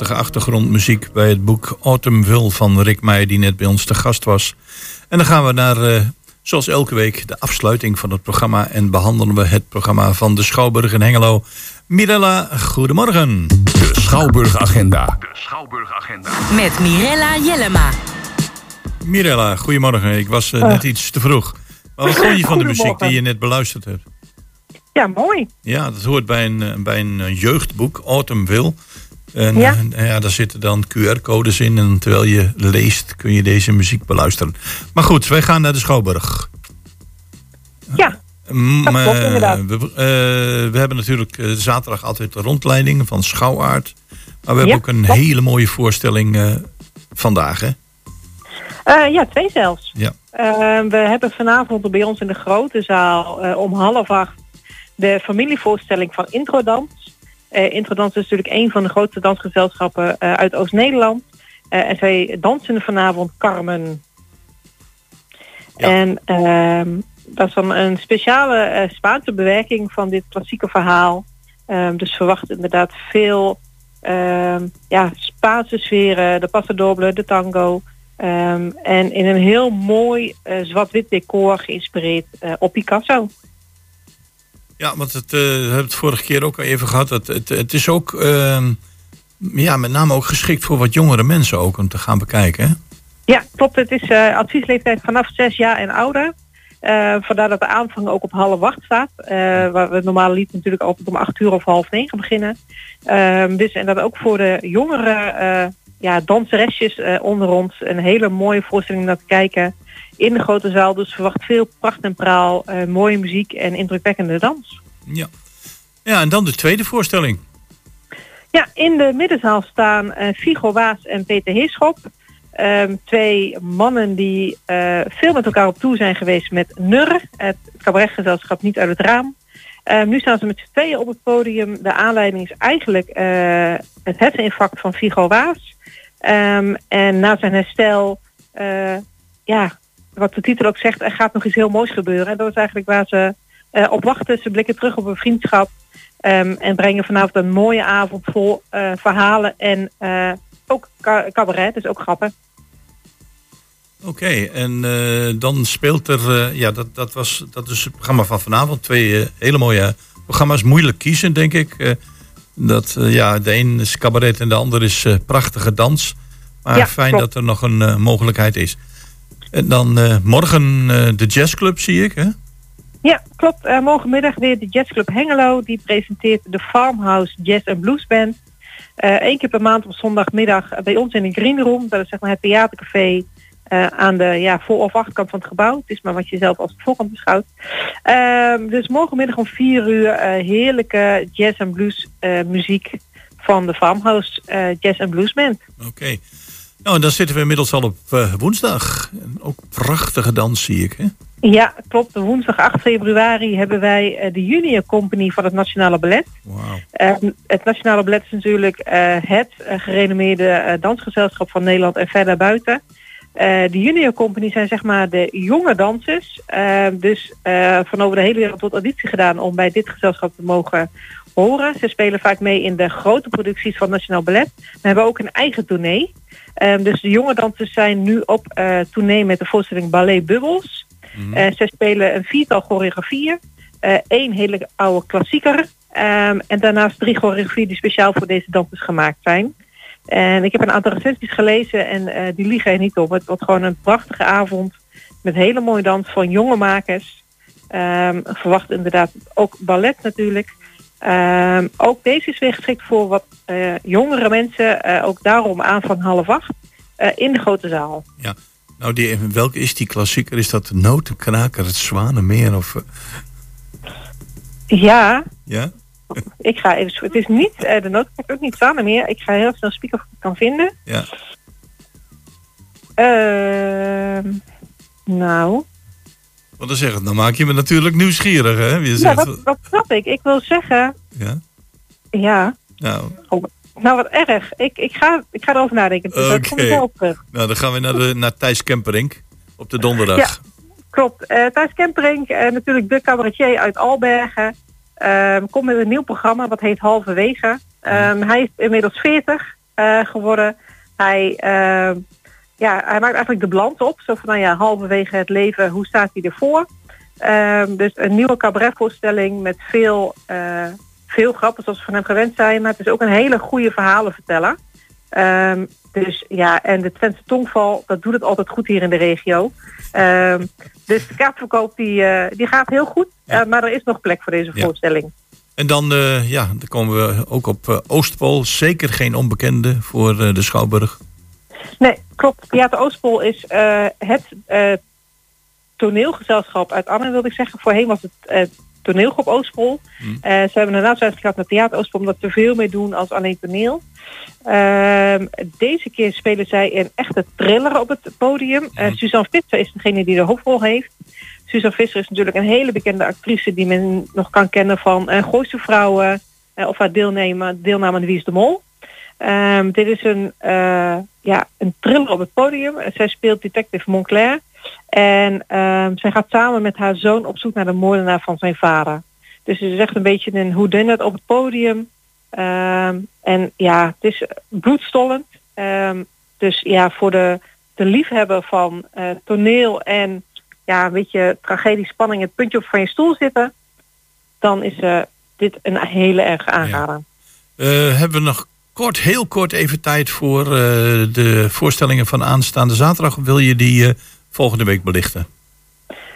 Prachtige achtergrondmuziek bij het boek Autumnville van Rick Meijer, die net bij ons te gast was. En dan gaan we naar, eh, zoals elke week, de afsluiting van het programma. En behandelen we het programma van de Schouwburg in Hengelo. Mirella, goedemorgen. De Schouwburg-agenda. Met Mirella Jellema. Mirella, goedemorgen. Ik was eh, net iets te vroeg. Maar wat vond je van de muziek die je net beluisterd hebt? Ja, mooi. Ja, dat hoort bij een, eh, bij een eh, jeugdboek, Autumnville. En Ja. ja, daar zitten dan QR-codes in. En terwijl je leest, kun je deze muziek beluisteren. Maar goed, wij gaan naar de Schouwburg. Ja, Mm, dat klopt eh, inderdaad. we, eh, we hebben natuurlijk eh, zaterdag altijd de rondleiding van Schouwaard. Maar we hebben ook een klopt. hele mooie voorstelling vandaag, hè? Ja twee zelfs. Ja. We hebben vanavond bij ons in de grote zaal om half acht de familievoorstelling van Introdans. Introdans is natuurlijk een van de grootste dansgezelschappen eh, uit Oost-Nederland. Eh, en zij dansen vanavond Carmen. Ja. En ehm, dat is dan een speciale Spaanse bewerking van dit klassieke verhaal. Ehm, dus verwacht inderdaad veel ehm, ja, Spaanse sferen, de pasadoble, de tango. En in een heel mooi zwart-wit decor geïnspireerd op Picasso. Ja, want het, we hebben het vorige keer ook al even gehad. Het, het, het is ook, ehm, ja, met name ook geschikt voor wat jongere mensen ook om te gaan bekijken. Ja, klopt. Het is eh, adviesleeftijd vanaf zes jaar en ouder. Eh, vandaar dat de aanvang ook op half acht staat. Waar we het normale lied natuurlijk altijd om acht uur of half negen beginnen. Ehm, dus en dat ook voor de jongere ja, danseresjes onder ons een hele mooie voorstelling naar te kijken. In de grote zaal. Dus verwacht veel pracht en praal, eh, mooie muziek en indrukwekkende dans. Ja. ja, en dan de tweede voorstelling. Ja, in de middenzaal staan eh Figo Waas en Peter Heerschop. Ehm, twee mannen die eh, veel met elkaar op toe zijn geweest met Nurre, het cabaretgezelschap Niet uit het Raam. Ehm, nu staan ze met z'n tweeën op het podium. De aanleiding is eigenlijk eh, het herseninfarct van Figo Waas. Ehm, en na zijn herstel, ja, wat de titel ook zegt, er gaat nog iets heel moois gebeuren. En dat is eigenlijk waar ze eh, op wachten. Ze blikken terug op een vriendschap. Ehm, en brengen vanavond een mooie avond vol eh, verhalen en eh, ook ca- cabaret, dus ook grappen. Oké, en dan speelt er, ja, dat, dat, was, dat is het programma van vanavond. Twee hele mooie programma's. Moeilijk kiezen, denk ik. Dat, ja, de een is cabaret en de ander is prachtige dans. Maar Ja, fijn klopt. dat er nog een mogelijkheid is. En dan eh, morgen eh, de jazzclub, zie ik, hè? Ja, klopt. Eh, morgenmiddag weer de Jazzclub Hengelo. Die presenteert de Farmhouse Jazz and Blues Band. Eén keer per maand op zondagmiddag bij ons in de Green Room. Dat is zeg maar het theatercafé eh, aan de ja, voor- of achterkant van het gebouw. Het is maar wat je zelf als het voorkant beschouwt. Ehm, dus morgenmiddag om vier uur heerlijke jazz en blues muziek van de Farmhouse Jazz and Blues Band. Oké. Nou, en dan zitten we inmiddels al op eh, woensdag. En ook prachtige dans, zie ik, hè? Ja, klopt. Woensdag 8 februari hebben wij eh, de Junior Company van het Nationale Ballet. Wauw. Eh, het Nationale Ballet is natuurlijk eh, het gerenommeerde dansgezelschap van Nederland en verder buiten. De Junior Company zijn zeg maar de jonge dansers. Eh, dus van over de hele wereld wordt auditie gedaan om bij dit gezelschap te mogen horen. Ze spelen vaak mee in de grote producties van Nationaal Ballet. We hebben ook een eigen tournee. Eh, dus de jonge dansers zijn nu op eh tournee met de voorstelling Ballet Bubbles. Eh, zij spelen een viertal choreografieën. Eén hele oude klassieker. ehm, en daarnaast drie choreografieën die speciaal voor deze dansers gemaakt zijn. En ik heb een aantal recensies gelezen en eh, die liegen er niet op. Het wordt gewoon een prachtige avond met hele mooie dans van jonge makers. Ehm, verwacht inderdaad ook ballet natuurlijk. Ehm, ook deze is weer geschikt voor wat eh, jongere mensen. eh, ook daarom aan van half acht eh, in de grote zaal. Ja. Nou, die, welke is die klassieker? Is dat de Notenkraker, het Zwanenmeer? Of, Ja, ja? ik ga even. Het is niet de noodkijk ook niet staan meer. Ik ga heel snel spieken of ik het kan vinden. Ja. Ehm, nou, Wat dan zeg het? Dan maak je me natuurlijk nieuwsgierig, hè? Je ja, zegt, wat, wat snap ik? Ik wil zeggen, ja? ja, Nou, nou wat erg. Ik, ik, ga, ik ga erover nadenken. Dus dat wel op terug. nou, dan gaan we naar, de, naar Thijs Kemperink op de donderdag. Ja. Klopt. Eh Thijs Kemperink, eh, natuurlijk de cabaretier uit Albergen. Ehm, komt met een nieuw programma, dat heet Halverwege. Ehm, hij is inmiddels 40. eh, geworden. Hij, eh, ja, hij maakt eigenlijk de balans op. Zo van, nou ja, halverwege het leven, hoe staat hij ervoor? Ehm, dus een nieuwe cabaretvoorstelling met veel, eh, veel grappen zoals we van hem gewend zijn. Maar het is ook een hele goede verhalenverteller. Ehm, dus ja, en de Twentse tongval, dat doet het altijd goed hier in de regio. Ehm, dus de kaartverkoop die, eh, die gaat heel goed. Eh, maar er is nog plek voor deze Ja. voorstelling. En dan, ja, dan komen we ook op Oostpool. Zeker geen onbekende voor de Schouwburg. Nee, klopt. Theater Oostpol is eh, het eh, toneelgezelschap uit Arnhem, wilde ik zeggen. Voorheen was het eh, toneelgroep Oostpol. Hmm. Ze hebben een naamswijziging gehad naar Theater Oostpol, omdat ze veel meer doen als alleen toneel. Ehm, deze keer spelen zij een echte thriller op het podium. Eh, Suzanne Visser is degene die de hoofdrol heeft. Suzanne Visser is natuurlijk een hele bekende actrice die men nog kan kennen van Gooise Vrouwen of haar deelname, deelname aan Wie is de Mol. Ehm, dit is een, eh, ja, een thriller op het podium. Zij speelt detective Montclair. En ehm, zij gaat samen met haar zoon op zoek naar de moordenaar van zijn vader. Dus het is echt een beetje een whodunit op het podium. Ehm, en ja, het is bloedstollend. Dus ja, voor de, de liefhebber van eh, toneel en ja, een beetje tragedie, spanning, het puntje op van je stoel zitten, dan is eh, dit een hele erge aanrader. Hebben we nog kort, heel kort even tijd voor eh, de voorstellingen van aanstaande zaterdag? Wil je die eh, volgende week belichten?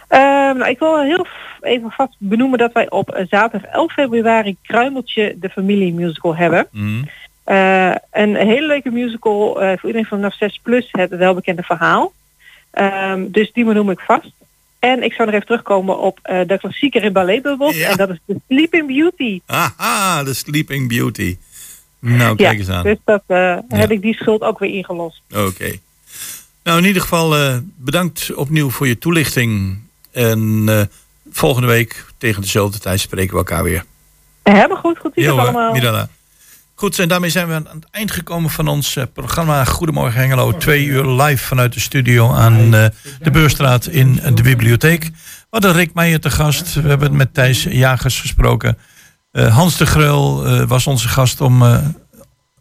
Ehm, nou, ik wil heel even vast benoemen dat wij op eh, zaterdag 11 februari Kruimeltje de Familie Musical hebben. Eh, een hele leuke musical voor iedereen vanaf 6 plus, het welbekende verhaal. Ehm, dus die benoem ik vast. En ik zou nog even terugkomen op de klassieker in balletbubbels. En dat is The Sleeping Beauty. Haha, de Sleeping Beauty. Nou, kijk eens aan. Dus dat eh, heb ik die schuld ook weer ingelost. Oké. Nou, in ieder geval eh, bedankt opnieuw voor je toelichting. En eh, volgende week tegen dezelfde tijd spreken we elkaar weer. Hebben goed, goed Ja allemaal. Mirella. Goed, en daarmee zijn we aan het eind gekomen van ons programma Goedemorgen Hengelo. Twee uur live vanuit de studio aan de Beurstraat in de bibliotheek. We hadden Rick Meijer te gast. We hebben met Thijs Jagers gesproken. Eh, Hans de Greul eh, was onze gast om eh,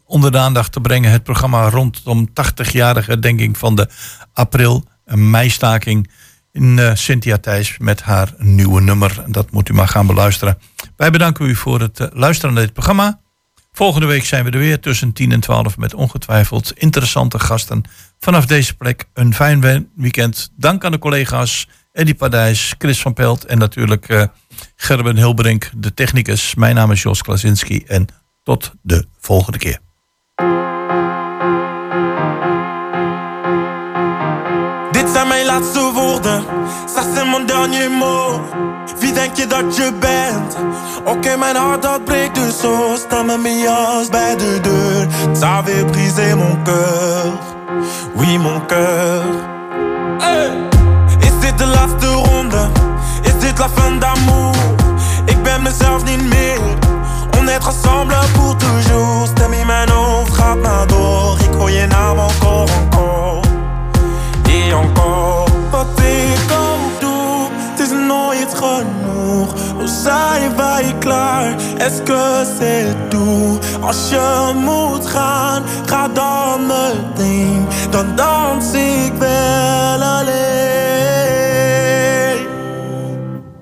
onder de aandacht te brengen het programma rondom 80-jarige herdenking van de april meistaking in Cynthia Thijs met haar nieuwe nummer. Dat moet u maar gaan beluisteren. Wij bedanken u voor het luisteren naar dit programma. Volgende week zijn we er weer tussen 10 en 12 met ongetwijfeld interessante gasten. Vanaf deze plek een fijn we- weekend. Dank aan de collega's Eddie Padijs, Chris van Pelt en natuurlijk eh, Gerben Hilbrink, de technicus. Mijn naam is Jos Klasinski en tot de volgende keer. Dit zijn mijn laatste woorden, ça c'est mon dernier mot. Wie denk je dat je bent? Oké, mijn hart dat breekt dus zo. Sta met mijn jas bij de deur. Ça avait brisé mon cœur, oui mon cœur. De laatste ronde? Is dit la fin d'amour? Ik ben mezelf niet meer. On est ensemble pour toujours. Stem in mijn hoofd gaat maar door. Ik hoor je naam encore, encore. Et encore Wat ik ook doe Het is nooit genoeg Hoe zijn wij klaar Est-ce que c'est tout Als je moet gaan Ga dan meteen Dan dans ik wel alleen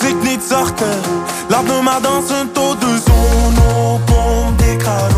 Muziek niet zachter. Laat me maar dansen tot de zon opkomt. Ik ga